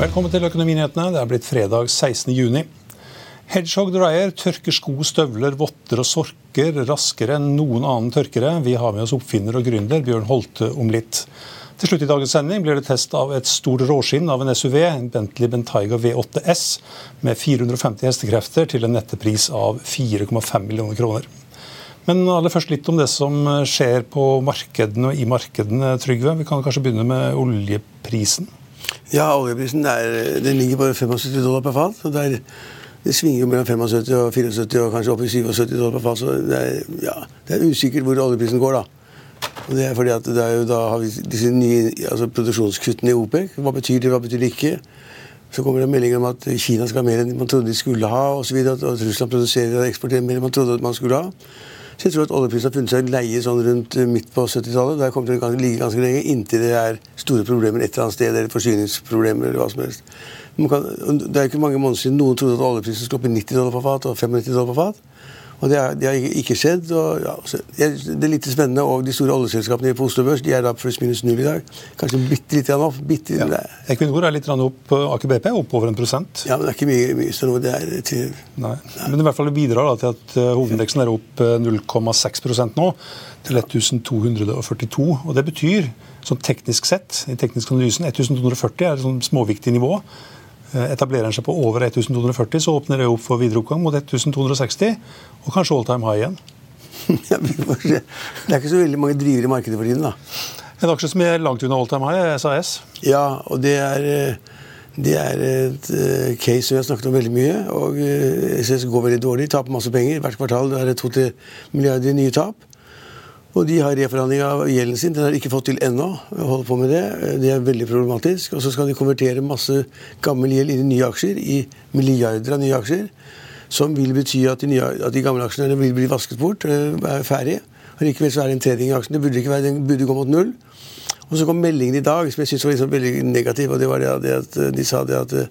Velkommen til Økonominyhetene. Det er blitt fredag 16. juni. Hedgehog Dryer tørker sko, støvler, votter og sorker raskere enn noen annen tørkere. Vi har med oss oppfinner og gründer Bjørn Holte om litt. Til slutt i dagens sending blir det test av et stort råskinn av en SUV, en Bentley Bentayga V8S, med 450 hestekrefter til en nettepris av 4,5 millioner kroner. Men aller først litt om det som skjer på markedene og i markedene, Trygve. Vi kan kanskje begynne med oljeprisen. Ja, oljeprisen er, den ligger på 75 dollar per fat. og det, er, svinger jo mellom 75 og 74 og kanskje opp i 77 dollar per fat. Så det er, ja, det er usikkert hvor oljeprisen går, da. Og det er fordi at det er jo, da har vi disse nye altså produksjonskuttene i OPEC. Hva betyr det, hva betyr det ikke? Så kommer det meldinger om at Kina skal ha mer enn man trodde de skulle ha, og at Russland produserer og eksporterer mer enn man trodde man skulle ha. Så jeg tror at oljeprisen har funnet seg leie sånn rundt eh, midt på 70-tallet. Der kommer til å ligge ganske lenge inntil det er store problemer et eller annet sted, eller forsyningsproblemer eller hva som helst. Kan, det er ikke mange måneder siden noen trodde at oljeprisen skulle opp i 90 dollar på fat og 95 dollar på fat. Og det, er, det har ikke- skjedd. Og, ja, det er litt spennende. Og de store oljeselskapene på Oslo Børs de er da pluss minus null i dag. Kanskje bitte litt opp. Bitte, Ja. nei. Equinor er litt opp, Aker BP er opp over en prosent. ja, men det er ikke mye, mye så. Det er til Nei. Men i hvert fall det bidrar da til at eh, hovedindeksen er opp eh, 0,6% nå, til 1242. Og det betyr, sånn teknisk sett, i teknisk analysen, 1240 er et sånn småviktig nivå. Eh, Etablerer den seg på over 1240, så åpner det opp for videre oppgang mot 1260, og kanskje all time high igjen. Det er ikke så veldig mange drivere i markedet for tiden. da. En aksje som er langt unna all time high, er SAS. Ja, og det er, eh, det er et eh, case som vi har snakket om veldig mye. og SS går veldig dårlig, taper masse penger. Hvert kvartal er det 2-3 milliarder i nye tap. Og de har reforhandling av gjelden sin. Den har de ikke fått til ennå. holder på med Det Det er veldig problematisk. Og så skal de konvertere masse gammel gjeld inn i nye aksjer, i milliarder av nye aksjer. Som vil bety at de, nye, at de gamle aksjene vil bli vasket bort, er ferdig. Og Likevel så er det en tredjedel av aksjene. Det burde ikke være, den burde gå mot null. Og så kom meldingen i dag som jeg synes var liksom veldig negativ. og det var det at- De sa det at eh,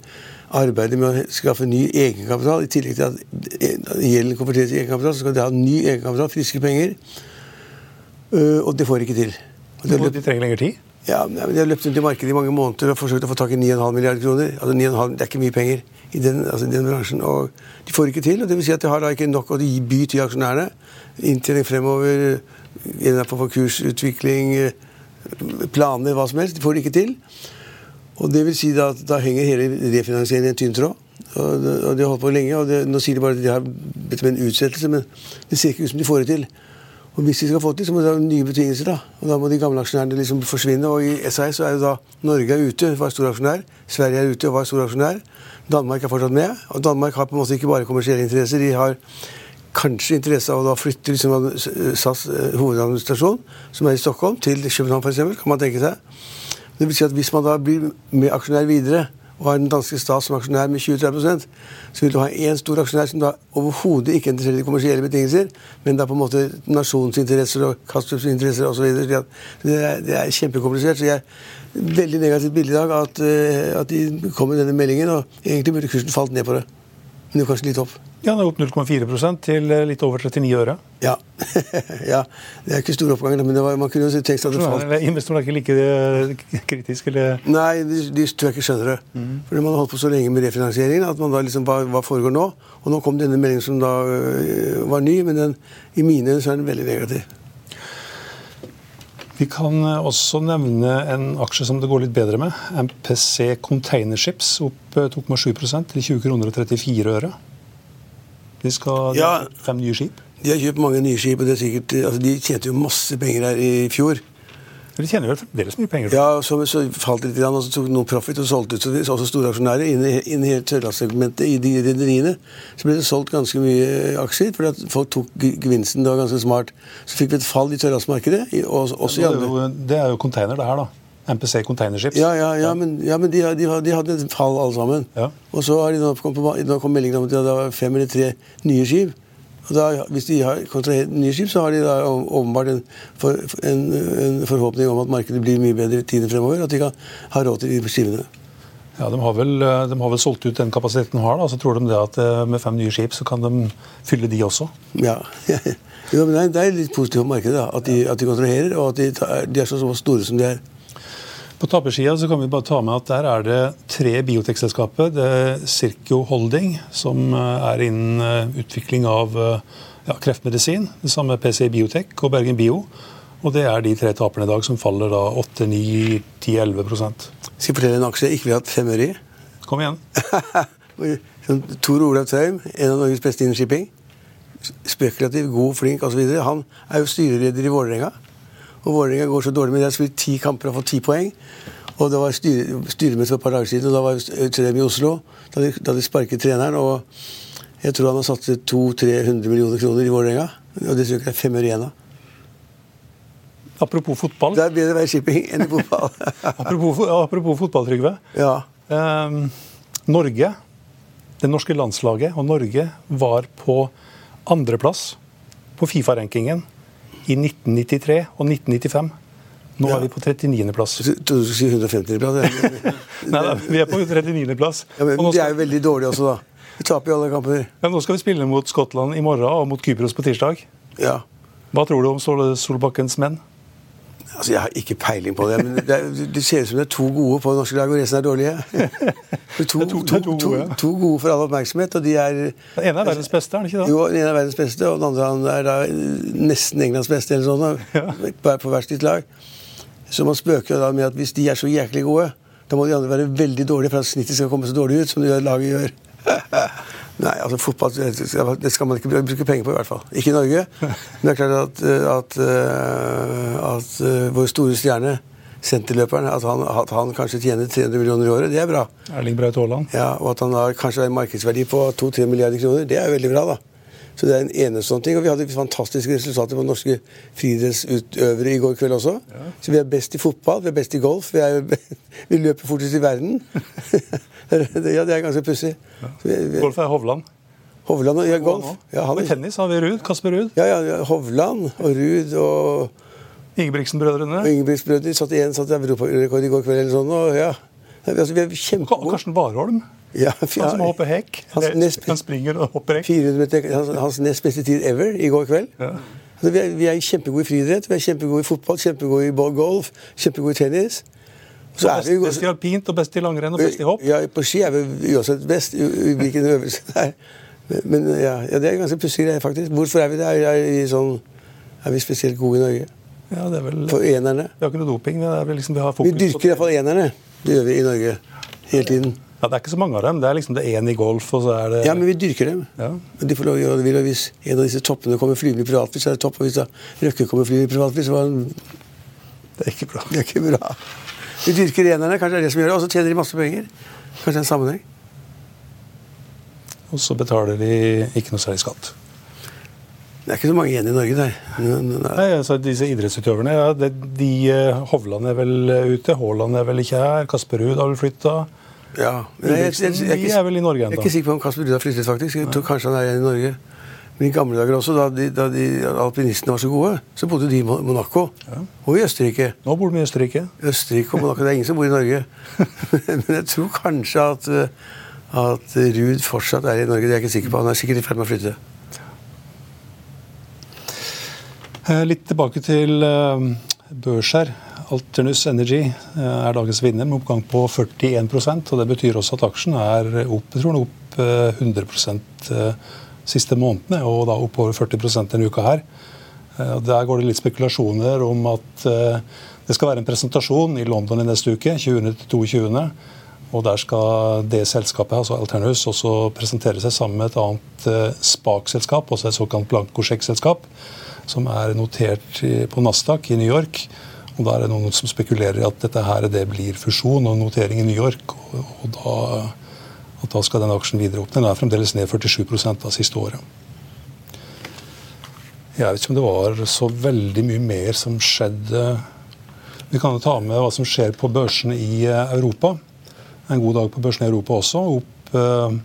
arbeidet med å skaffe ny egenkapital, i tillegg til at eh, gjelden konverteres i egenkapital, så skal de ha ny egenkapital, friske penger. Eh, Og det får de ikke til. Løpt- De trenger lengre tid. ja, men De har løpt rundt i markedet i mange måneder og forsøkt å få tak i 9,5 milliarder kroner. Altså 9,5, Det er ikke mye penger i den, altså i den bransjen. og De får ikke til. og det vil si at De har da ikke nok å by til aksjonærene. Inntjening fremover, en for kursutvikling, eh, planer, hva som helst. De får det ikke til. Og det vil si da at da henger hele refinansieringen i en tynn tråd. Og de har holdt på lenge, og det, nå sier de bare at de har bedt om en utsettelse, men det ser ikke ut som de får det til. Og hvis de skal få til, så må de ha nye betingelser. Da Og da må de gamle aksjonærene liksom forsvinne. Og i SAS så er det da Norge er ute, var storaksjonær. Sverige er ute og var stor aksjonær. Danmark er fortsatt med. Og Danmark har på en måte ikke bare kommersielle interesser. De har kanskje interesse av å da flytte liksom SAS eh, hovedadministrasjon, som er i Stockholm, til København f.eks., kan man tenke seg. Det vil si at Hvis man da blir med aksjonær videre, og har den danske stat som aksjonær med 20-30 så vil du ha én stor aksjonær som da overhodet ikke er interessert i kommersielle betingelser, men er på en måte nasjonsinteresser og Kastrups interesser osv. Det, det er kjempekomplisert. så jeg Veldig negativt bilde i dag at, eh, at de kom med denne meldingen, og egentlig burde kursen falt ned på det. Men det er kanskje litt opp. Ja, Den er opp 0,4 til eh, litt over 39 øre. Ja. ja. Det er ikke stor oppgang, men det var, man kunne jo tenkt seg at det falt. Investorene er ikke like kritisk, kritiske, eller Nei, de, de tror jeg ikke skjønner det. Fordi man har holdt på så lenge med refinansieringen at man da liksom hva, hva foregår nå? Og nå kom denne meldingen som da øh, var ny, men den, i mine øyne så er den veldig negativ. Vi kan eh, også nevne en aksje som det går litt bedre med. MPC Containerships opp eh, 2,7% til 20 kroner og 34 øre. De skal Ja. fem nye skip. De har kjøpt mange nye skip, og det er sikkert, altså de tjente jo masse penger her i fjor. De tjener jo fremdeles mye penger. Ja, så, så falt det litt, og så tok noen profit og solgte ut. Så det, også store aksjonærer inn i, inn i hele tørrlastsegmentet i de rederiene. Så ble det solgt ganske mye aksjer, fordi folk tok ge- gevinsten. Det var ganske smart. Så fikk vi et fall i sørlandsmarkedet. og også ja, det, er jo, det er jo container, det her, da. MPC Containerships. Ja, ja, ja, men, ja, men de, de, de hadde et fall alle sammen. Ja. Og så har de nå kommet på, nå kom meldingen om at de hadde fem eller tre nye skip. Da, hvis de har kontrahert nye skip, så har de da åpenbart en, for, en, en forhåpning om at markedet blir mye bedre i tiden fremover. At de kan ha råd til de skivene. Ja, de har, vel, eh, de har vel solgt ut den kapasiteten de har, da. Så tror de det at eh, med fem nye skip så kan de fylle de også. Ja. jo, men det er, litt positivt for markedet da, at de, at de kontraherer, og at de, de er så store som de er. På tapersida så kan vi bare ta med at der er det tre biotekselskaper. Det er Circo Holding, som eh, er innen eh, utvikling av eh, ja, kreftmedisin. Det samme er PCI Biotech og Bergen Bio. Og det er de tre taperne i dag, som faller da 8, 9, 10, 11 Skal jeg fortelle en aksje jeg ikke vil ha hatt fem øre i? Kom igjen. Tor Olav Traum, en av Norges beste innen shipping. Spekulativ, god, flink osv. Han er jo styreleder i Vålerenga. Og Vålerenga går så dårlig men. De har spilt ti kamper og fått ti poeng. Og det var styre, styremøte for et par dager siden, og da var Trem i Oslo. Da de, da de sparket treneren. Og jeg tror han har satset 200-300 millioner kroner i Vålerenga. Og det tror jeg ikke det er fem øre igjen av. Apropos fotball. Det er bedre å være shipping enn i fotball. Apropos, apropos fotball, Trygve. ja. Eh, Norge, det norske landslaget og Norge var på andreplass på Fifa-rankingen i 1993 og 1995. Nå Ja. er vi på 39.-plass. Du skulle si 150 plass. Nei, da, vi er på 39.-plass. Ja, men de er jo veldig dårlige også, da. Vi taper jo alle kamper. ja, nå skal vi spille mot Skottland i morgen og mot Kypros på tirsdag. Ja. Hva tror du om Solbakkens menn? Altså, Jeg har ikke peiling på det, men det, er, det ser ut som det er to gode på det norske laget, og resten er dårlige. Det er to, to- to, to gode, for all oppmerksomhet, og de er Den ene er verdens beste, er den ikke det? Jo, den ene er verdens beste, og den andre han er da nesten Englands beste, eller sånn, bare på- på hvert sitt lag. Så man spøker jo da med at hvis de er så jæklig gode, da må de andre være veldig dårlige for at snittet skal komme så dårlig ut som det laget gjør. Nei, altså fotball det skal- man ikke bruke penger på, i hvert fall. Ikke i Norge. Men det er klart at, at, eh, at eh, vår store stjerne, senterløperen, at han, at han kanskje tjener 300 millioner i året, det er bra. Erling Braut Haaland. Ja, Og at han har kanskje en markedsverdi på 2-3 milliarder kroner, det er jo veldig bra, da. Så det er en enestående ting. Og vi hadde fantastiske resultater på norske friidrettsutøvere i går kveld også. Så vi er best i fotball, vi er best i golf, vi, er, vi løper fortest i verden. Ja, det er ganske pussig. Vi- Golf er Hovland. Hovland og ja, golf. Ja, Og i tennis har vi Ruud, Kasper Ruud. ja, ja, ja, Hovland og Ruud og Ingebrigtsen-brødrene. Ingebrigtsen-brødrene satt igjen satt europarekord i går kveld eller sånn. Og ja, altså, vi er Og kjempegode. Karsten Warholm. Ja, Han som hopper hekk. Hans nest- Han springer og hopper hekk. 400 meter, hans, hans nest beste tid ever i går kveld. Ja. Altså, vi, er, vi er kjempegode i friidrett, vi er kjempegode i fotball, kjempegode i golf, kjempegode i tennis. Så er vi best i alpint og best i langrenn og best i hopp. Ja, på ski er vi uansett best, i, hvilken øvelse det er. Men, ja, ja, det er ganske pussig greie, faktisk. Hvorfor er vi det? Er, er, i sånn, er vi spesielt gode i Norge? Ja, det er vel, For enerne? vi har ikke noe doping. Det er vel liksom, vi har Vi fokus på dyrker iallfall enerne. Det gjør vi i Norge. Hele tiden. Ja, Det er ikke så mange av dem. Det er liksom det ene i golf, og så er det Ja, men vi dyrker dem. Ja. Men de får lov å gjøre det og Hvis en av disse toppene kommer flyvende i privatfly, så er det topp. Og hvis da Røkke kommer flyvende i privatfly, så var det Det er ikke bra. Det er ikke bra. Vi dyrker enerne, kanskje det er det som gjør det, og så tjener de masse penger. Kanskje en sammenheng. Og så betaler de ikke noe særlig skatt. Det er ikke så mange igjen i Norge der. Nei, altså Disse idrettsutøverne, ja, det, de eh, Hovland er vel eh, ute, Haaland er vel ikke her, Kasper Ruud har vel flytta. Ja. Men jeg, jeg, jeg, jeg, er ikke- er vel i Norge jeg er ikke sikker på om Kasper Ruud har flyttet, faktisk. Jeg tror kanskje han er igjen i Norge. Men i gamle dager også, da, de, da de, alpinistene var så gode, så bodde de i Monaco. Monaco. Og i Østerrike. Nå bor de i Østerrike. Østerrike og Monaco, det er ingen som bor i Norge. Men jeg tror kanskje at, eh, at Ruud fortsatt er i Norge. Det er jeg ikke sikker på. Han er sikkert i ferd med å flytte. Eh, litt tilbake til eh, børs her. Alternus Energy er dagens vinner med oppgang på 41% og Det betyr også at aksjen er opp, jeg tror den er opp 100 siste månedene, og da oppover 40% denne uka her. Der går det litt spekulasjoner om at det skal være en presentasjon i London i neste uke, 20.-22. Og Der skal det selskapet, altså Alternus, også presentere seg sammen med et annet SPAK-selskap, også et såkalt blankosjekk-selskap som er notert på Nasdaq i New York. Og Da er det noen som spekulerer i at dette her det blir fusjon og notering i New York. og da, og da skal den aksjen videre opp. Den er fremdeles ned 47 av siste året. Jeg vet ikke om det var så veldig mye mer som skjedde. Vi kan jo ta med hva som skjer på børsene i eh, Europa. En god dag på børsene i Europa også. Opp eh,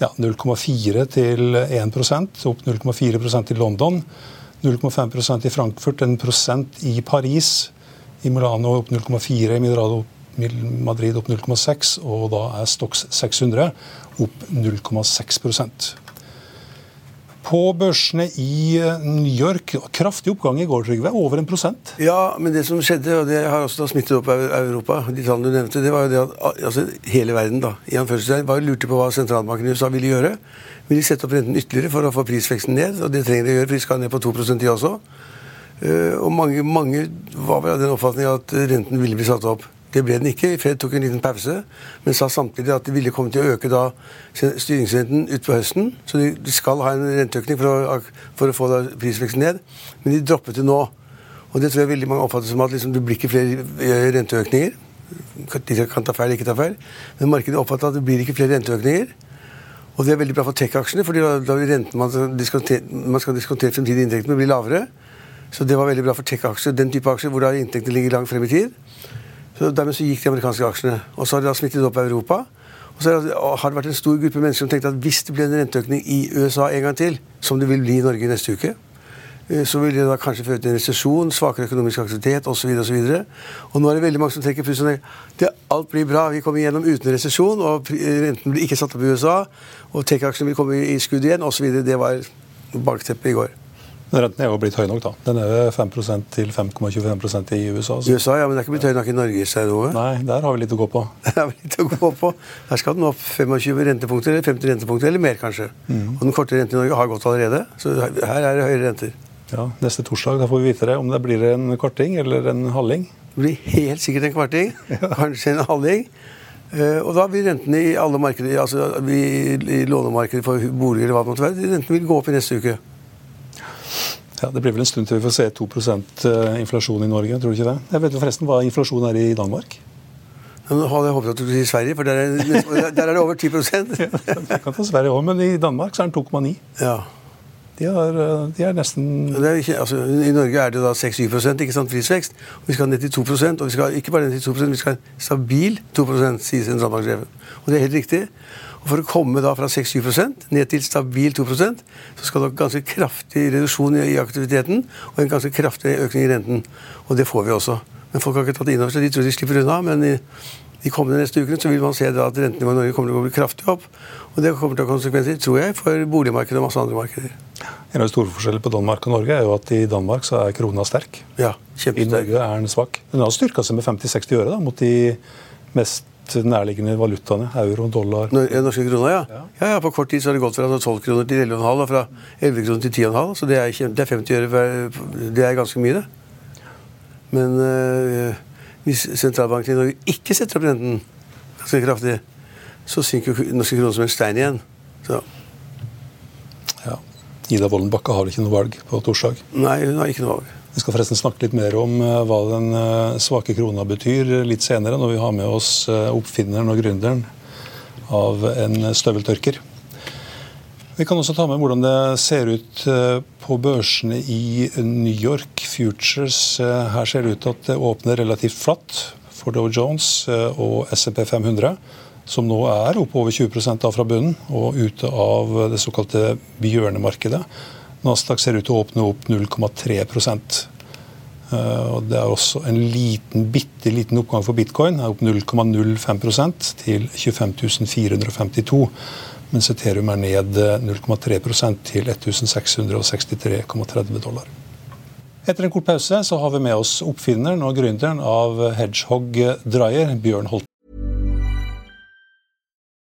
ja, 0,4 til 1% opp 0,4% i London. 0,5% i Frankfurt, en prosent i Paris. I Milano opp 0,4, i Madrid opp 0,6, og da er Stox 600 opp 0,6% på børsene i eh, New York, kraftig oppgang i går, Trygve. Over en prosent. Ja, men det som skjedde, og det har også smittet opp Europa, de tallene du nevnte, det var jo det at altså, hele verden da, i var lurte på hva sentralbanken i USA ville gjøre vil de sette opp renten ytterligere for å få prisveksten ned. Og det trenger de å gjøre, for de skal ned på 2 de også. Eh, og mange, mange var vel av den oppfatning at renten ville bli satt opp. Det ble den ikke. Fed tok en liten pause, men sa samtidig at de ville komme til å øke da styringsrenten utpå høsten. Så de skal ha en renteøkning for å, for å få prisveksten ned. Men de droppet det nå. Og det tror jeg veldig mange oppfatter som at liksom, det blir ikke flere eh, renteøkninger. De kan ta feil, ikke ta feil. Men markedet oppfatter at det blir ikke flere renteøkninger. Og det er veldig bra for tech-aksjene, fordi da, vil renten man skal diskontere fremtidige inntekter med, blir lavere. Så det var veldig bra for tech-aksjer, den type aksjer hvor da inntektene ligger langt frem i tid. Så Dermed så gikk de amerikanske aksjene. Og så har det da smittet opp i Europa. Og så har det vært en stor gruppe mennesker som tenkte at hvis det blir en renteøkning i USA en gang til, som det vil bli i Norge neste uke, Eh, så vil det da kanskje føre til en resesjon, svakere økonomisk aktivitet osv. Og, så videre, og, og nå er det veldig mange som trekker plutselig at alt blir bra. Vi kommer igjennom uten resesjon, og renten blir ikke satt opp i USA. Og tech-aksjene vil komme i skudd igjen osv. Det var bakteppet i går. Renten er jo blitt høy nok, da. Den er 5% til 5,25% i USA. I USA, ja, Men det er ikke blitt høy nok i Norge? Stein Ove. Nei, der har vi litt å gå på. Der har vi litt å gå på. Der skal den opp 25 rentepunkter, eller 50 rentepunkter, eller mer kanskje. Mm. Og den korte renten i Norge har gått allerede, så her er det høyere renter. Ja, Neste torsdag da får vi vite det, om det blir en kvarting eller en halving. Det blir helt sikkert en kvarting, ja. kanskje en halving. Uh, og da vil rentene i alle markeder, altså i lånemarkedet for boliger eller hva det måtte være, rentene vil gå opp i neste uke. Ja, Det blir vel en stund til vi får se 2 eh, inflasjon i Norge, tror du ikke det? Jeg vet jo forresten hva inflasjon er i Danmark. Jeg håpet at du skulle si Sverige, for der er, der er det over 10 ja, Du kan ta Sverige òg, men i Danmark så er den 2,9. Ja. De, har, eh, de er nesten er ikke, altså, I Norge er det da 6-7% ikke sant, prisvekst. Vi skal ned til 2 og vi skal ikke bare ned til 2 vi skal stabil 2 sier sentralbanksjefen. Og det er helt riktig. For å komme da fra 6-7 ned til stabil 2% så skal det ha ganske kraftig reduksjon i aktiviteten og en ganske kraftig økning i renten. Og det får vi også. Men folk har ikke tatt inn over seg. De tror de slipper unna. men i de kommende neste ukene så vil man se at rentenivået i Norge kommer til å bli kraftig opp. Og det kommer til å ha konsekvenser, tror jeg, for boligmarkedet og masse andre markeder. En av de store forskjellene på Danmark og Norge er jo at i Danmark så er krona sterk. Ja, I Norge er den svak. Den har styrka seg med 50-60 øre da, mot de mest nærliggende valutaene. Euro, dollar Norske kroner, ja. ja. ja. ja. På kort tid så har det gått fra 12 kroner til 11,5, og fra 11 kroner til 10,5. Så det er, det er 50 øre. Det er ganske mye, det. Men øh, hvis sentralbanken i Norge ikke setter opp renten ganske kraftig, så synker norske kroner som en stein igjen. Så. Ja. Ida Vollenbakke har vel ikke noe valg på torsdag? Nei, hun har ikke noe valg. Vi skal forresten snakke litt mer om eh, hva den eh, svake krona betyr litt senere, når vi har med oss eh, oppfinneren og gründeren av en støveltørker. Vi kan også ta med hvordan det ser ut på børsene i New York Futures. Her ser det ut til at det åpner relativt flatt for Dow Jones og SMP 500 som nå er oppe over 20 av fra bunnen og ute av det såkalte bjørnemarkedet. Nasdaq ser ut til å åpne opp 0,3 eh, Eh, og det er også en liten, bitte liten oppgang for bitcoin, er opp 0,05 til 25 452. Mens Eterium er ned 0,3% til 1663,30 dollar. Etter en kort pause så har vi med oss oppfinneren og gründeren av Hedgehog Dryer, Bjørn Holt.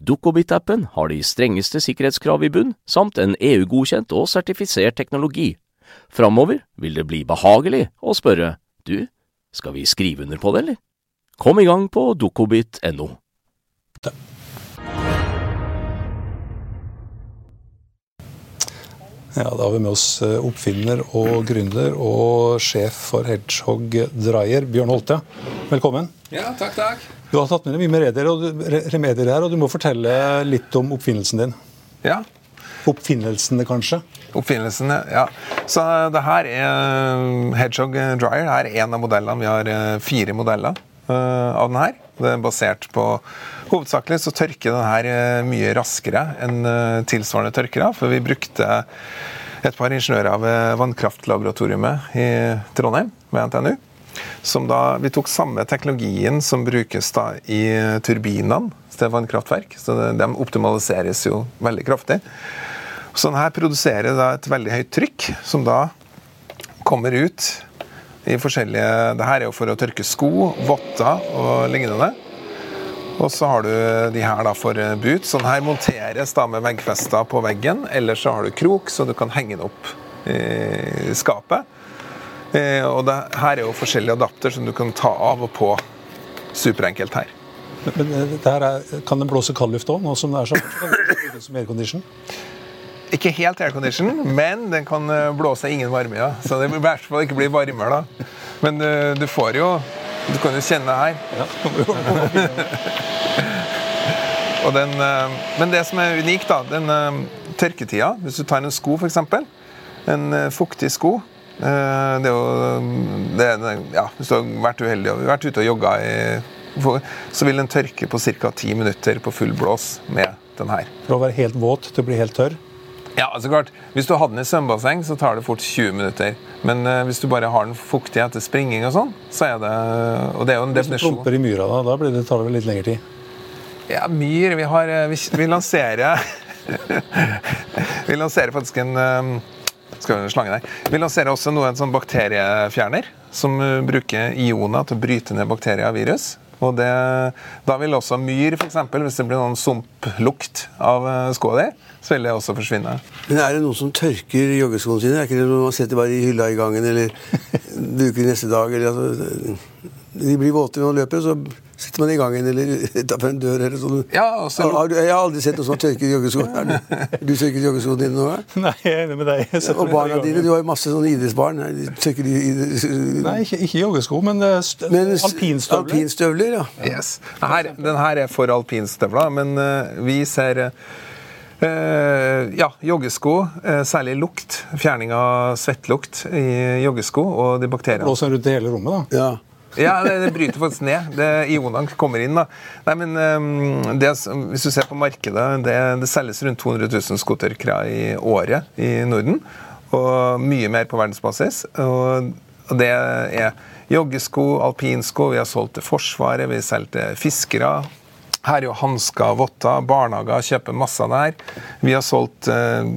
Dukkobit-appen har de strengeste sikkerhetskrav i bunn, samt en EU-godkjent og sertifisert teknologi. Framover vil det bli behagelig å spørre du, skal vi skrive under på det, eller? Kom i gang på dukkobit.no. Ja, Da har vi med oss eh, oppfinner og gründer og sjef for Hedgehog Dreyer, Bjørn Holte. Velkommen. Ja, takk, takk. Du har tatt med deg mye remedier, og remedier her, og du må fortelle litt om oppfinnelsen din. Ja, Oppfinnelsene, kanskje? Oppfinnelsene, ja. Så det her er Hedgehog Dryer. Det er en av modellene. Vi har eh, fire modeller eh, av den her. Det er basert på Hovedsakelig så tørker den her eh, mye raskere enn tilsvarende tørkere. For vi brukte et par ingeniører ved Vannkraftlaboratoriet i Trondheim, ved NTNU. Som da, vi tok samme teknologien som brukes da i turbinene til vannkraftverk. Så de optimaliseres jo veldig kraftig. Så her produserer da et veldig høyt trykk, som da kommer ut i forskjellige Det her er jo for å tørke sko, votter og lignende. Og så har du de her da for boot. Sånn her monteres da med veggfester på veggen. Eller så har du krok, så du kan henge den opp i skapet. Eh, Og det her er jo forskjellige adapter som du kan ta av og på superenkelt her. Men, men eh, her er, kan den blåse kaldluft òg, nå som det er så varmt? Som aircondition? Ikke helt aircondition, men den kan eh, blåse ingen varme. Ja. Så det vil i hvert fall ikke bli varmere da. Men du, du får jo Du kan jo kjenne her. Og den, men det som er unikt, da, den tørketida Hvis du tar en sko, f.eks. En fuktig sko. Eh, Det er jo det, er- ja, Hvis du har vært uheldig og vært ute og jogga, i, så vil den tørke på ca. ti minutter på full blås med den her. Fra å være helt våt til å bli helt tørr? Ja, altså klart. Hvis du har den i svømmebasseng, så tar det fort 20 minutter. Men uh, hvis du bare har den fuktig etter springing og sånn, så er det Og det er jo en Hvis du plumper i myra, da, da blir det, tar det vel litt lengre tid? Ja, myr Vi, har, eh, vi, vi lanserer Vi lanserer faktisk en eh, skal slange der. Vi lanserer også noe, en sånn bakteriefjerner som bruker ioner til å bryte ned bakterier og virus. Og det, da vil også myr, f.eks., hvis det blir noen sumplukt av eh, skoa di, så vil det også forsvinne. Men er det noen som tørker joggeskoene sine? Er ikke det noe man setter bare i hylla i gangen, eller bruker neste dag? Eller, altså, de blir våte når man løper, så setter man i gangen, eller utafor en dør. Eller sånn. Ja, altså, har, har du, jeg har aldri sett noen som har tørket joggesko. Har du, du tørket joggeskoene dine noen gang? Nei, jeg er enig med deg. Og barna dine, du har jo masse sånne idrettsbarn. De Tørker de idretts... Nei, ikke, ikke joggesko, men, eh, Men alpinstøvler. Alpinstøvler, ja. Yes. Den her, den her er for alpinstøvler, men uh, vi ser eh, ja, joggesko, eh, særlig lukt. Fjerning av svettlukt i joggesko og de bakteriene. Blåser rundt i hele rommet, da. ja. Ja, det, det bryter faktisk ned. Det, Ionene kommer inn. da. Nei, men um, det, Hvis du ser på markedet, det, det selges rundt 200 000 skotørkere i året i Norden. Og mye mer på verdensbasis. Og, og det er joggesko, alpinsko, vi har solgt til Forsvaret, vi selger til fiskere. Her er jo hansker, votter, barnehager kjøper masse her. Vi har solgt eh,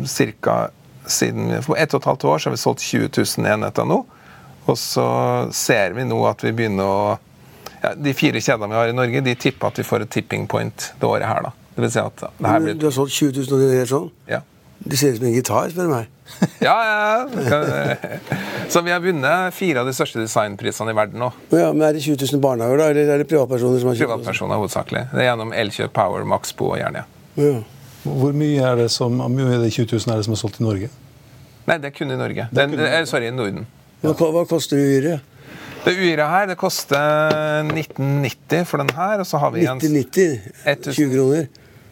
ca. siden For ett og et halvt år så har vi solgt 20 000 enheter nå. Og så ser vi nå at vi begynner å ja, De fire kjedene vi har i Norge, de tipper at vi får et tipping point det året her. da. Det vil si at det her blir... Du har solgt 20 000 og det er sånn? Ja. Det ser ut som en gitar, spør du meg. ja, ja. Så vi har vunnet fire av de største designprisene i verden nå. Ja, men Er det 20 000 barnehager, da, eller er det privatpersoner som har kjøpt? Privatpersoner hovedsakelig. Det er gjennom Elkjøp, Power, Maxbo og Jernia. Ja. Hvor mye er det som, hvor mye er det 20 000 er det som er solgt i Norge? Nei, det er kun i Norge. Det er, eh, sorry, i Norden. Hva, hva koster uhyret? Det uhyret her det koster 1990 for den her, og så har vi en 1990? 20 kroner?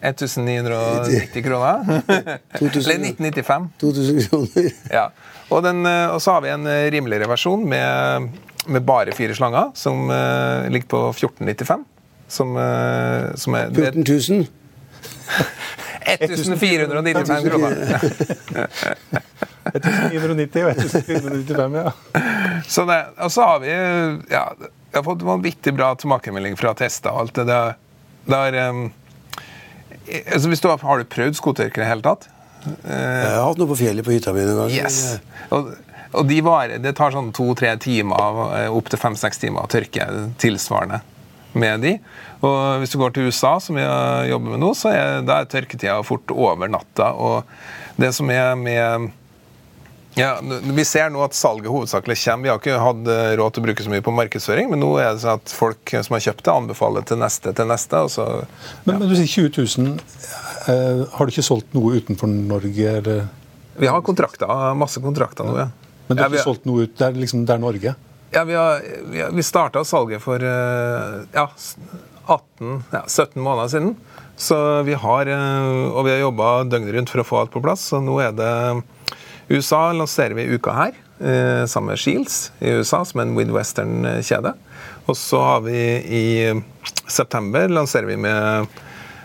1990 kroner. Eller 1995. 2000 kroner. Ja. Og, den, eh, og, så har vi en eh, rimeligere versjon med, med bare fire slanger, som uh, ligger på 1495. Som, uh, som er 14 000? 1495 kroner. 1990 og 1995, ja. Så det, og så har vi ja, jeg har fått vanvittig bra tilbakemelding fra tester og alt det der. der um, altså hvis du har, har du prøvd skotørker i det hele tatt? Jeg har hatt noe på fjellet på hytta mi noen ganger. Yes. Og, og de varer, det tar sånn to-tre timer, opptil opp til fem-seks timer å tørke tilsvarende med de. Og hvis du går til USA, som vi jobber med nå, så er, da er tørketida fort over natta. Og det som er med ja, Vi ser nå at salget hovedsakelig kommer. Vi har ikke hatt eh, råd til å bruke så mye på markedsføring, men nå er det sånn at folk som har kjøpt det, anbefaler til neste til neste. Så, ja. men, men, du sier 20 000. Eh, har du ikke solgt noe utenfor Norge? Eller? Vi har kontrakter, masse kontrakter nå, ja. Men du har ja, ikke solgt noe ut? Det er liksom det er Norge? Ja, Vi, har, vi, vi starta salget for eh, ja, 18, ja, 17 måneder siden. Så vi har, eh, og vi har jobba døgnet rundt for å få alt på plass. Så nå er det USA lanserer vi i uka her, eh, sammen med Shields i USA, som er en Midwestern-kjede. Og så har vi i september lanserer vi med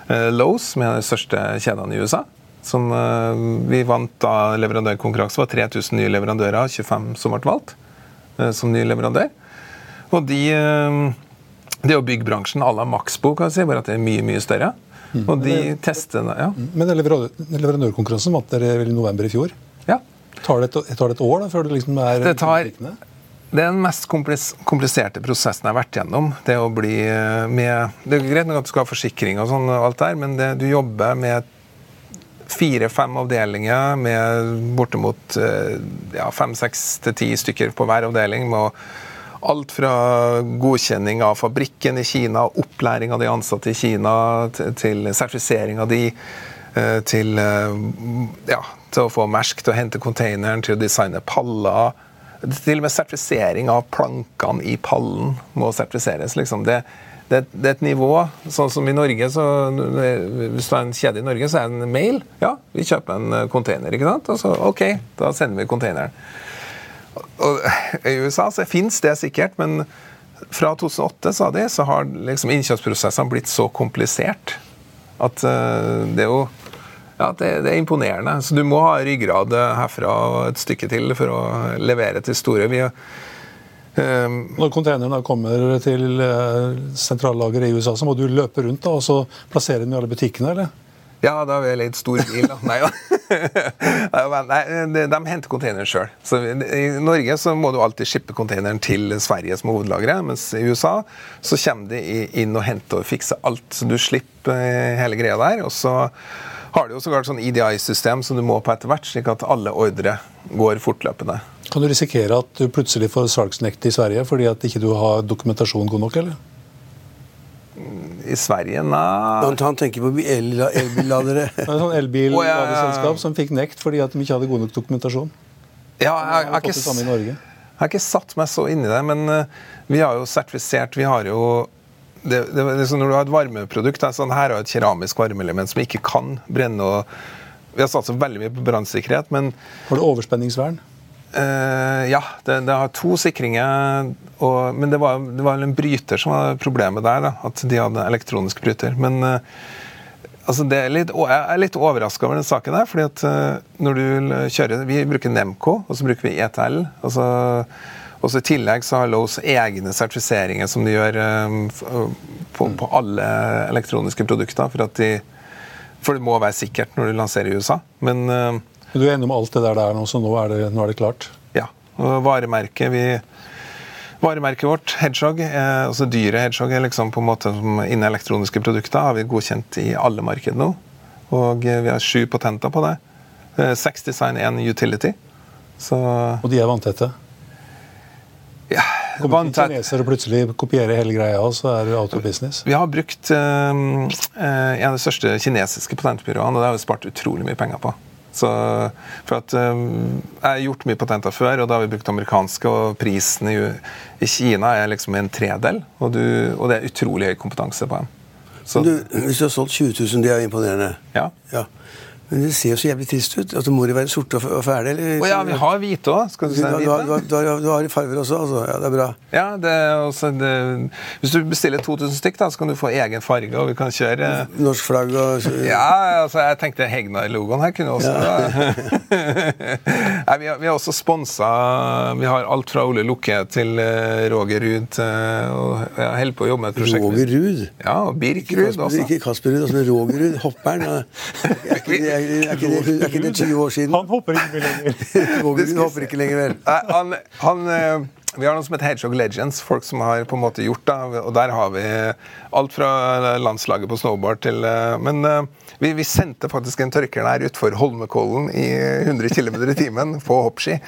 eh, Lowe's, som er de største kjedene i USA. Som eh, Vi vant da leverandørkonkurranse. Det var 3000 nye leverandører, 25 som ble valgt som ny leverandør. Og de Det er jo byggbransjen à la Maxbo, kan jeg si, bare at det er mye, mye større. Mm. Og de tester ja. Men leverandørkonkurransen vant dere vel i november i fjor? Tar det, et, tar det et år da, før det liksom er det tar, det er den mest kompliserte prosessen jeg har vært gjennom. Det å bli eh, med Det er greit nok at du skal ha forsikring og sånn, og alt der, men det, du jobber med fire-fem avdelinger med bortimot eh, ja, fem-seks til ti stykker på hver avdeling. med Alt fra godkjenning av fabrikken i Kina, opplæring av de ansatte i Kina, til sertifisering av de, eh, til ja, til å få Mersk til å hente containeren, til å designe paller. Til og med sertifisering av plankene i pallen må sertifiseres. Liksom. Det, det, det, er et nivå. Sånn som i Norge, så Hvis du har en kjede i Norge, så er det en mail. Ja, vi kjøper en eh, container. ikke sant? Og så OK, da sender vi containeren. Og I USA så fins det sikkert, men fra 2008 sa de, så har liksom innkjøpsprosessene blitt så komplisert at uh, det er jo ja, det, det, er imponerende. Så du må ha ryggrad herfra og et stykke til for å levere til store. Vi, um, Når containeren kommer til uh, sentrallageret i USA, så må du løpe rundt da, og så plassere den i alle butikkene? eller? Ja, da har vi leid stor bil. da. Nei da. Nei, de, de henter containeren sjøl. I Norge så må du alltid shippe containeren til Sverige som hovedlageret, mens i USA så kommer de inn og henter og fikser alt. Så du slipper eh, hele greia der. og så har du jo sågar sånn EDI-system som du må på etter hvert, slik at alle ordre går fortløpende. Kan du risikere at du plutselig får salgsnekt i Sverige fordi at ikke du har dokumentasjon god nok, eller? I Sverige, nei Han tenker på elbilladere. El sånn elbilladeselskap som fikk nekt fordi at de ikke hadde god nok dokumentasjon. Ja, jeg, jeg, har ikke, jeg har ikke satt meg så inn i det, men uh, vi har jo sertifisert Vi har jo det, det, liksom når du har et varmeprodukt sånn, Her har et keramisk varmeelement som ikke kan brenne. og Vi har satsa veldig mye på brannsikkerhet, men Har du overspenningsvern? Uh, ja, det, det, har to sikringer. Og, men det var, det var en bryter som var problemet der. Da, at de hadde elektronisk bryter. Men uh, altså litt, jeg er litt overraska over den saken der. fordi at uh, når du kjører Vi bruker Nemco, og så bruker vi ETL. og så og så I tillegg så har Lowe's egne sertifiseringer som de gjør um, på, på, alle elektroniske produkter. For, at de, for det må være sikkert når du lanserer i USA. Men Du er enig om alt det der der nå, så nå er det, nå er det klart? Ja. og Varemerket vi Varemerket vårt, Hedgehog, eh, altså dyret Hedgehog, er liksom på en måte som innen elektroniske produkter har vi godkjent i alle marked nå. Og vi har sju patenter på det. Seks design, én utility. Så, og de er vanntette? Ja, Kommer ikke kinesere plutselig kopiere hele greia, og så er det out of business? Vi har brukt uh, en av de største kinesiske patentbyråene, og det har vi spart utrolig mye penger på. Så, for at uh, Jeg har gjort mye patenter før, og da har vi brukt amerikanske, og prisen i, i Kina er liksom en tredel, og, du, og, det er utrolig høy kompetanse på dem. Du, hvis du har solgt 20 000, det er imponerende. Ja. ja. Men det ser jo så jævlig trist ut. Altså, Må de være sorte og fæle? Eller? Oh, ja, vi har hvite òg. Skal du si hvite? Du, har, du, har, du har farger også? Altså. Ja, det er bra. Ja, det er også, det, Hvis du bestiller 2000 stykk, da, så kan du få egen farge, og vi kan kjøre Norsk flagg og Ja, altså, jeg tenkte Hegnar-logoen her kunne også ja. Nei, vi, har, vi har også sponsa Vi har alt fra Ole Lukke til uh, Roger Ruud. Uh, og jeg holder på å jobbe med et prosjekt. Roger Ruud? Ja, og Birk Ruud også. Ikke Kasper Ruud, altså, men Roger Ruud. Hopperen. Ja. er, ikke det, er ikke det 20 år siden? Han hopper ikke lenger. Vågerud hopper ikke lenger, vel? Han, han, eh, vi har noe som heter Hedgehog Legends, folk som har på en måte gjort det. Og der har vi alt fra landslaget på snowboard til eh, Men eh, vi, vi sendte faktisk en tørker der utfor Holmenkollen i 100 km i timen på hoppski.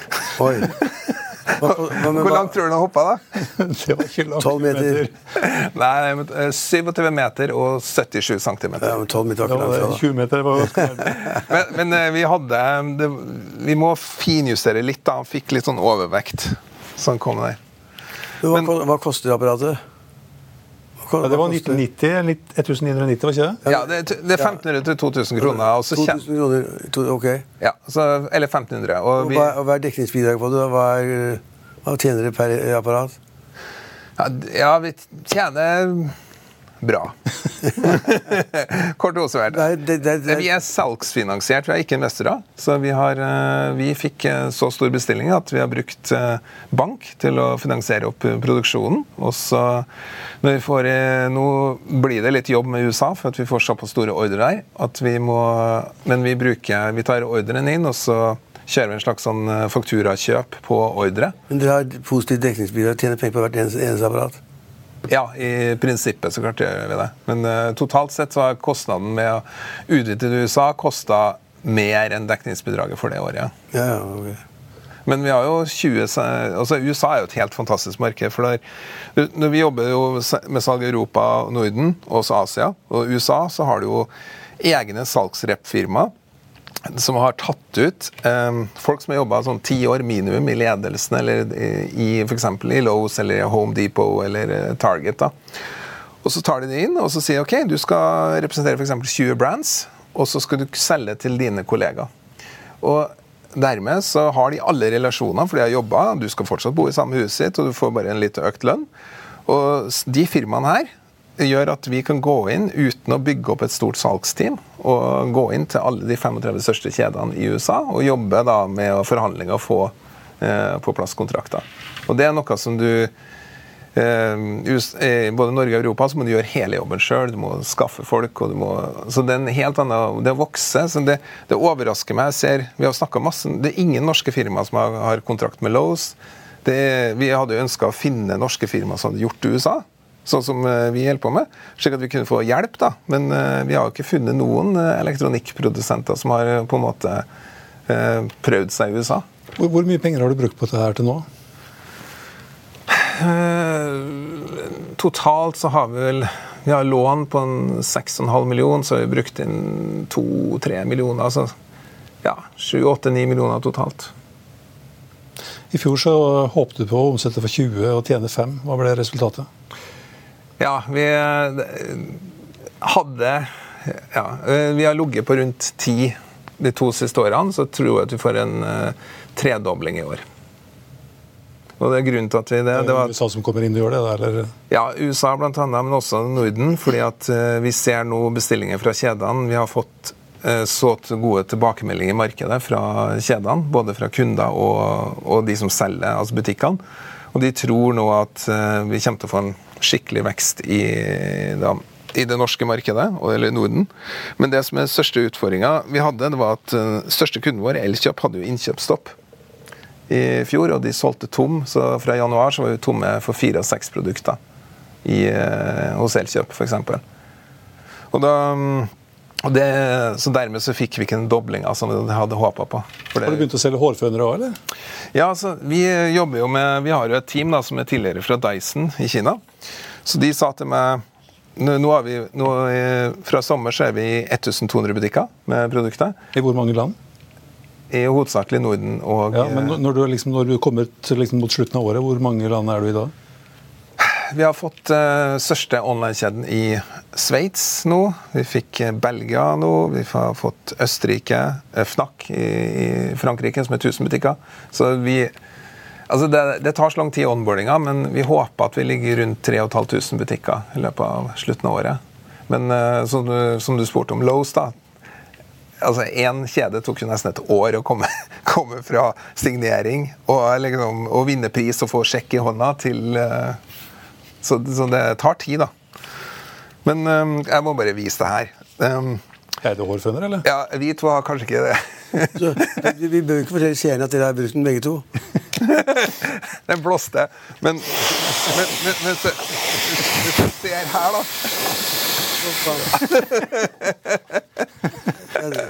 Oi. Hva, hva, Hvor langt tror du han hoppa, da? Det var ikke langt. 12 meter. Nei, 27 eh, meter og 77 cm. Ja, men 12 meter var ikke langt 20 meter var men, men eh, vi hadde det, Vi må finjustere litt, da. Han fikk litt sånn overvekt. Så han kom der. Men, hva, hva koster apparatet? Ja, det var 1990, 1990, var ikke det? Ja, det, det er 1500 til 2000 kroner. 2000 kroner, ok. Ja, så, Eller 1500. Og, og, hva, og hva er dekningsbidraget på det? Hva, er, hva tjener dere per apparat? Ja, ja, vi tjener bra. Kort oppsummert. Vi er salgsfinansiert, vi er ikke investorer. Så vi, har, eh, vi fikk eh, så stor bestilling at vi har brukt eh, bank til å finansiere opp produksjonen. Og så når vi får, Nå blir det litt jobb med USA, for at vi får såpass store ordre der. At vi må, men vi, bruker, vi tar ordren inn, og så kjører vi en slags sånn fakturakjøp på ordre. Men dere har positivt dekningsbidrag, tjener penger på hvert eneste, eneste apparat? Ja, i prinsippet så klart gjør vi det. Men uh, totalt sett så har kostnaden med å utvide til USA kosta mer enn dekningsbidraget for det året. Ja, ja, okay. Men vi har jo 20, altså USA er jo et helt fantastisk marked. for der, Vi jobber jo med salg i Europa Norden, og også Asia. Og USA så har du jo egne salgsrep-firmaer som har tatt ut eh, folk som har jobba sånn ti år minimum i ledelsen, eller i f.eks. i Lowe's eller Home Depot eller eh, Target. da. Og Så tar de det inn og så sier ok, du skal representere f.eks. 20 brands, og så skal du selge til dine kollegaer. Og Dermed så har de alle relasjoner, for de har jobba. Du skal fortsatt bo i samme huset og du får bare en litt økt lønn. Og de firmaene her gjør at vi kan gå inn uten å bygge opp et stort salgsteam, og gå inn til alle de 35 største kjedene i USA og jobbe da med forhandlinger og få eh, på plass kontrakter. Og Det er noe som du i både Norge og Europa så må du gjøre hele jobben sjøl. Du må skaffe folk. og du må, så Det er en helt annen, det vokser. så Det, det overrasker meg. jeg ser, Vi har masse, det er ingen norske firmaer som har, har kontrakt med Lowe's. Det, vi hadde ønska å finne norske firmaer som hadde gjort det i USA sånn som eh, vi holder på med, slik at vi kunne få hjelp. da. Men uh, vi har jo ikke funnet noen uh, elektronikkprodusenter som har på en måte prøvd seg i USA. Hvor, hvor, mye penger har du brukt på dette her til nå? totalt så har vi vel vi har lån på en 6,5 millioner, så har vi brukt inn 2-3 millioner. Altså ja, 7-8-9 millioner totalt. I fjor så håpte du på å omsette for 20 og tjene 5. Hva ble resultatet? Ja, vi eh, hadde ja, eh, Vi har ligget på rundt ti de to siste årene, så tror jeg at vi får en uh, tredobling i år. Og det er grunnen til at vi det, det var, USA som kommer inn og gjør det? Eller? ja, USA annet, men også Norden. fordi at uh, vi ser nå bestillinger fra kjedene. Vi har fått uh, så gode tilbakemeldinger i markedet fra kjedene, både fra kunder og, og de som selger, altså butikkene. Og de tror nå at eh, vi kommer til å få en skikkelig vekst i, da, i det norske markedet, eller Norden. Men det som er største utfordringa vi hadde, det var at eh, største kunden vår, Elkjøp, hadde jo innkjøpsstopp i fjor, og de solgte tom. Så fra januar så var vi tomme for fire av seks produkter i, eh, hos Elkjøp, f.eks. Og da mm, det, så dermed så fikk vi ikke en dobling av som vi hadde håpa på. For Har du begynt å selge hårfønere òg, eller? ja, altså, vi jobber jo med Vi har jo et team da, som er tidligere fra Dyson i Kina. Så de sa til meg nå, nå vi, nå, eh, Fra sommer så er vi i 1200 butikker med produkter. I hvor mange land? I hovedsakelig Norden og Ja, men når du, liksom, når du kommer til, liksom, mot slutten av året, hvor mange land er du i da? Vi har fått uh, største online-kjeden i Sveits nå. Vi fikk eh, Belgia nå. Vi har fått Østerrike, eh, Fnac i, Frankrike, som er 1000 butikker. Så vi Altså det, det tar så lang tid i onboardinga, men vi håper at vi ligger rundt 3500 butikker i løpet av slutten av året. Men eh, som, du, som du spurte om Lowe's, da. Altså Én kjede tok jo nesten et år å komme, komme fra signering og, liksom, og vinne pris og få sjekk i hånda til så, så det tar tid, da. Men um, jeg må bare vise det her. Um, Er det hårføner, eller? ja, hvit var kanskje ikke det. Så, vi, vi bør ikke fortelle seerne at dere har brukt den begge to. Den blåste. Men, men, men, men se, hvis du ser her, da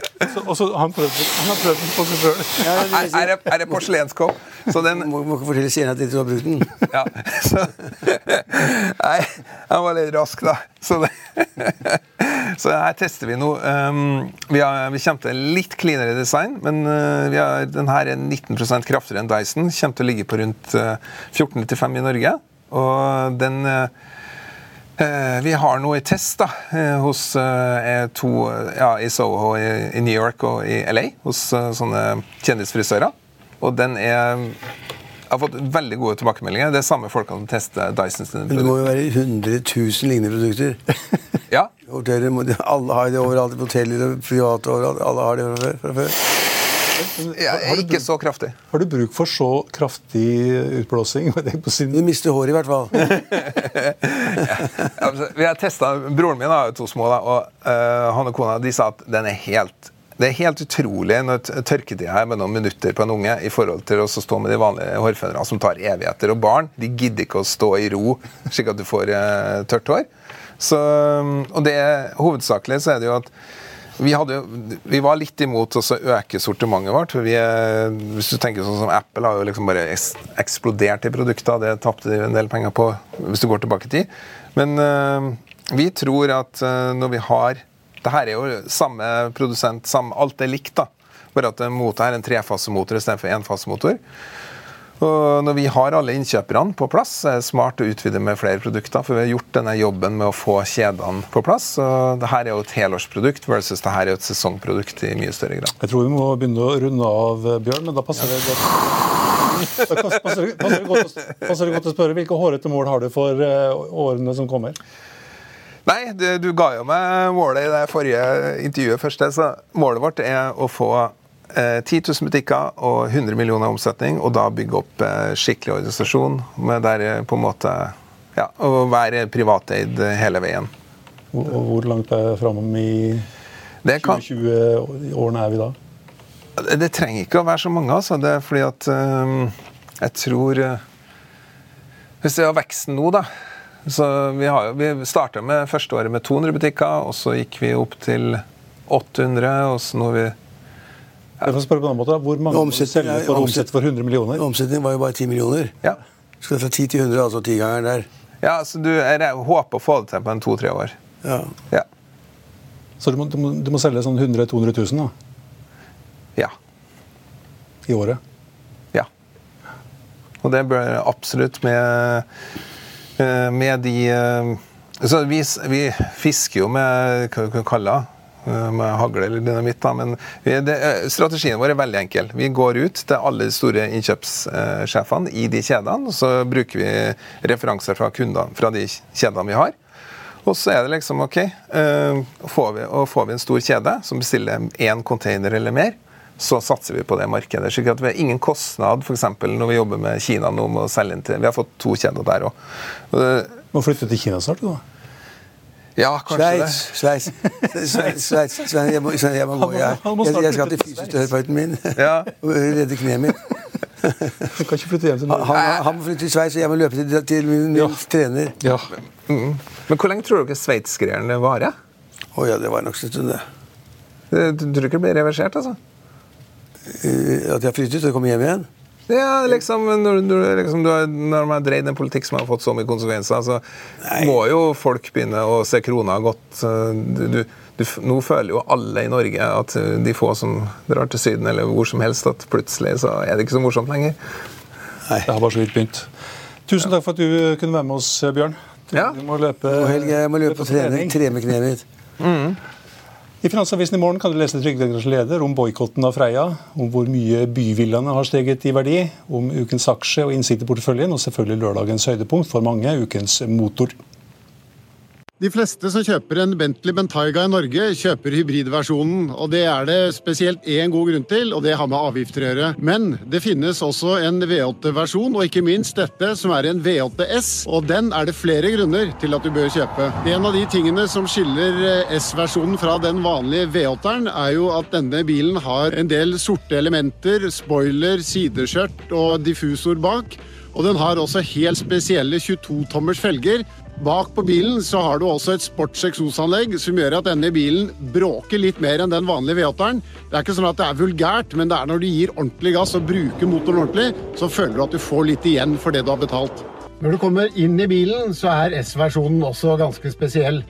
Så, og så han, prøvde, han har prøvd den på seg sjøl. Ja, det vil Her er det- er porselenskopp. Så den må, må ikke fortelle seerne at du har brukt den. ja, så, Nei, han var litt rask, da. Så, det, så her tester vi noe. Um, vi, har, vi kommer til litt cleanere design, men uh, vi har, den her er 19 kraftigere enn Dyson. Kommer til å ligge på rundt uh, 14,95 i Norge. Og den uh, Eh, Vi har noe i test da, eh, hos eh, to, ja, i Soho i, New York og i LA, hos eh, sånne kjendisfrisører. Og den er har fått veldig gode tilbakemeldinger. Det er samme folkene som tester Dyson Men det må jo være 100 000 lignende produkter. Ja, Hoteller, alle har det overalt. Hoteller og private overalt. Alle har det fra før. Ja ikke så kraftig. Har du bruk for så kraftig utblåsing? På sin... Du mister håret i hvert fall. Altså, vi har testet, Broren min har jo to små, da, og uh, han og kona de sa at den er helt det er helt utrolig når tørketida er med noen minutter på en unge i forhold til å stå med de vanlige hårfønerne som tar evigheter. Og barn de gidder ikke å stå i ro slik at du får eh, tørt hår. Så, og det er, Hovedsakelig så er det jo at vi, hadde vi var litt imot å øke sortimentet vårt. for vi Hvis du tenker sånn som Apple har jo liksom bare eksplodert i produkter. Det tapte de en del penger på hvis du går tilbake i tid. Men øh, vi tror at øh, når vi har det her er jo samme produsent, samme, alt er likt. da. Bare at motor her er en trefasemotor istedenfor enfasemotor. Og når vi har alle innkjøperne på plass, er det smart å utvide med flere produkter. For vi har gjort denne jobben med å få kjedene på plass. Og det her er jo et helårsprodukt versus det her er jo et sesongprodukt i mye større grad. Jeg tror vi må begynne å runde av, Bjørn, men da passer det godt Da passer det, passer, godt, passer det godt å spørre hvilke hårete mål har du for eh, årene som kommer? Nei, du, du ga jo meg målet i det forrige intervjuet først. Så målet vårt er å få 10 000 butikker og 100 millioner omsetning, og da bygge opp eh, skikkelig organisasjon med der eh, på en måte ja, å være privateid hele veien. Og, og hvor langt er framom i 2020-årene er vi da? Det, det trenger ikke å være så mange, altså. Det er fordi at um, jeg tror Hvis det har veksten nå, da så Vi, har vi starta med første året med 200 butikker, og så gikk vi opp til 800, og så nå er vi Jeg får spørre på en annen måte. Hvor mange må du selge er- for omsett- for 100 millioner? Omsetningen var jo bare 10 millioner. Ja. Skal det fra 10 til 100, altså tigangeren der. ja så du, håper å få det til på en to-tre år. Ja. Ja. Så du må, du må, du må selge sånn 100 000-200 000 da, ja. i året? Ja. Og det bør absolutt med, eh, med de eh, så vi, vi fisker jo med hva vi kan kalle det, med hagle eller dynamitt. da, Men vi, det, eh, strategien vår er veldig enkel. Vi går ut til alle de store innkjøpssjefene i de kjedene. og Så bruker vi referanser fra kundene fra de kjedene vi har. Og så er det liksom OK, eh, får vi, og får vi en stor kjede som bestiller én container eller mer, så satser vi på det markedet. slik at Vi har ingen kostnad f.eks. når vi jobber med Kina nå med å selge inn til Vi har fått to kjeder der òg. Må flytte til Kina snart, du da. Ja, kanskje Sveits. det. Sveits. Sveits. Sveits. Jeg må, jeg må gå. Jeg, jeg, jeg skal til fysioterapeuten min Ja. og redde kneet mitt. Du kan ikke flytte hjem til Han, Norge. han, han må flytte til Sveits, og jeg må løpe til, til min, min Ja. trener. Ja. Men hvor lenge tror dere sveitsgreiene varer? Å ja, det var nok en stund, det. Du tror ikke det blir reversert, altså? Eh, At jeg flyttet og kommer hjem igjen? Ja, liksom, når, når, liksom, du har, når man har dreid en politikk som har fått så mye konsekvenser, så må jo folk begynne å se krona godt. Du, du, du, nå føler jo alle i Norge at de få som drar til Syden eller hvor som helst, at plutselig så er det ikke så morsomt lenger. Det har bare så vidt begynt. Tusen takk for at du kunne være med oss, Bjørn. Ja. Du må løpe, Helge, jeg må løpe løpe på trening. Tre med kneet mitt. I Finansavisen i morgen kan du lese Trygderettens leder om boikotten av Freia, om hvor mye byvillaene har steget i verdi, om ukens aksje og innsikt i porteføljen, og selvfølgelig lørdagens høydepunkt for mange, ukens motor. De fleste som kjøper en Bentley Bentayga i Norge, kjøper hybridversjonen. og Det er det spesielt én god grunn til, og det har med avgifter å gjøre. Men det finnes også en V8-versjon, og ikke minst dette, som er en V8S. Og den er det flere grunner til at du bør kjøpe. En av de tingene som skiller eh, S-versjonen fra den vanlige V8-eren, er jo at denne bilen har en del sorte elementer, spoiler, sideskjørt og diffusor bak. Og den har også helt spesielle 22-tommers felger. Bak på bilen så har du også et sportseksosanlegg som gjør at denne bilen bråker litt mer enn den vanlige V8-eren. Det er ikke sånn at det er vulgært, men det er når du gir ordentlig gass og bruker motoren ordentlig, så føler du at du får litt igjen for det du har betalt. Når du kommer inn i bilen, så er S-versjonen også ganske spesiell.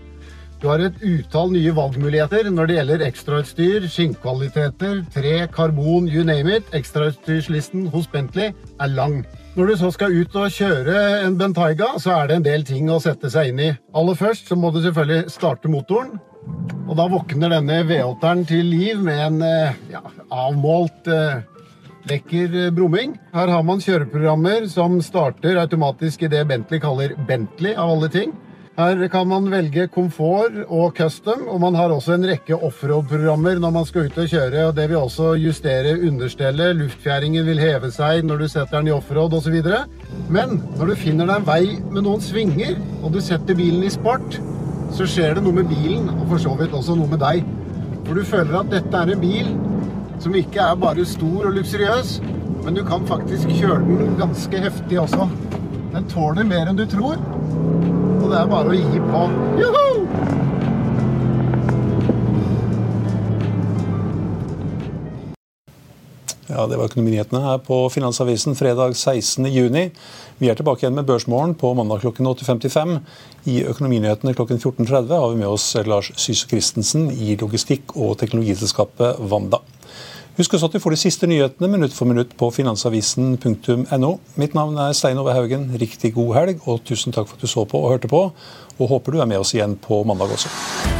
Du har et utall nye valgmuligheter når det gjelder ekstrautstyr, skinnkvaliteter, tre, karbon, you name it. Ekstrautstyrslisten hos Bentley er lang. Når du så skal ut og kjøre en Bentayga, så er det en del ting å sette seg inn i. Aller først så må du selvfølgelig starte motoren. Og da våkner denne V8-eren til liv med en eh, ja, avmålt eh, lekker eh, brumming. Her har man kjøreprogrammer som starter automatisk i det Bentley kaller Bentley, av alle ting. Her kan man velge komfort og custom, og man har også en rekke offroad-programmer når man skal ut og kjøre. og Det vil også justere understellet, luftfjæringen vil heve seg når du setter den i offroad osv. Men når du finner deg en vei med noen svinger, og du setter bilen i sport, så skjer det noe med bilen, og for så vidt også noe med deg. For du føler at dette er en bil som ikke er bare stor og luksuriøs, men du kan faktisk kjøre den ganske heftig også. Den tåler mer enn du tror. Og det er bare å gi på. Joho! Ja, Det var økonominyhetene her på Finansavisen fredag 16.6. Vi er tilbake igjen med Børsmorgen på mandag klokken 8.55. I Økonominyhetene klokken 14.30 har vi med oss Lars Syse Christensen i logistikk- og teknologiselskapet Wanda. Husk også at du får de siste nyhetene minutt for minutt på finansavisen.no. Mitt navn er Stein Ove Haugen. Riktig god helg, og tusen takk for at du så på og hørte på. Og håper du er med oss igjen på mandag også.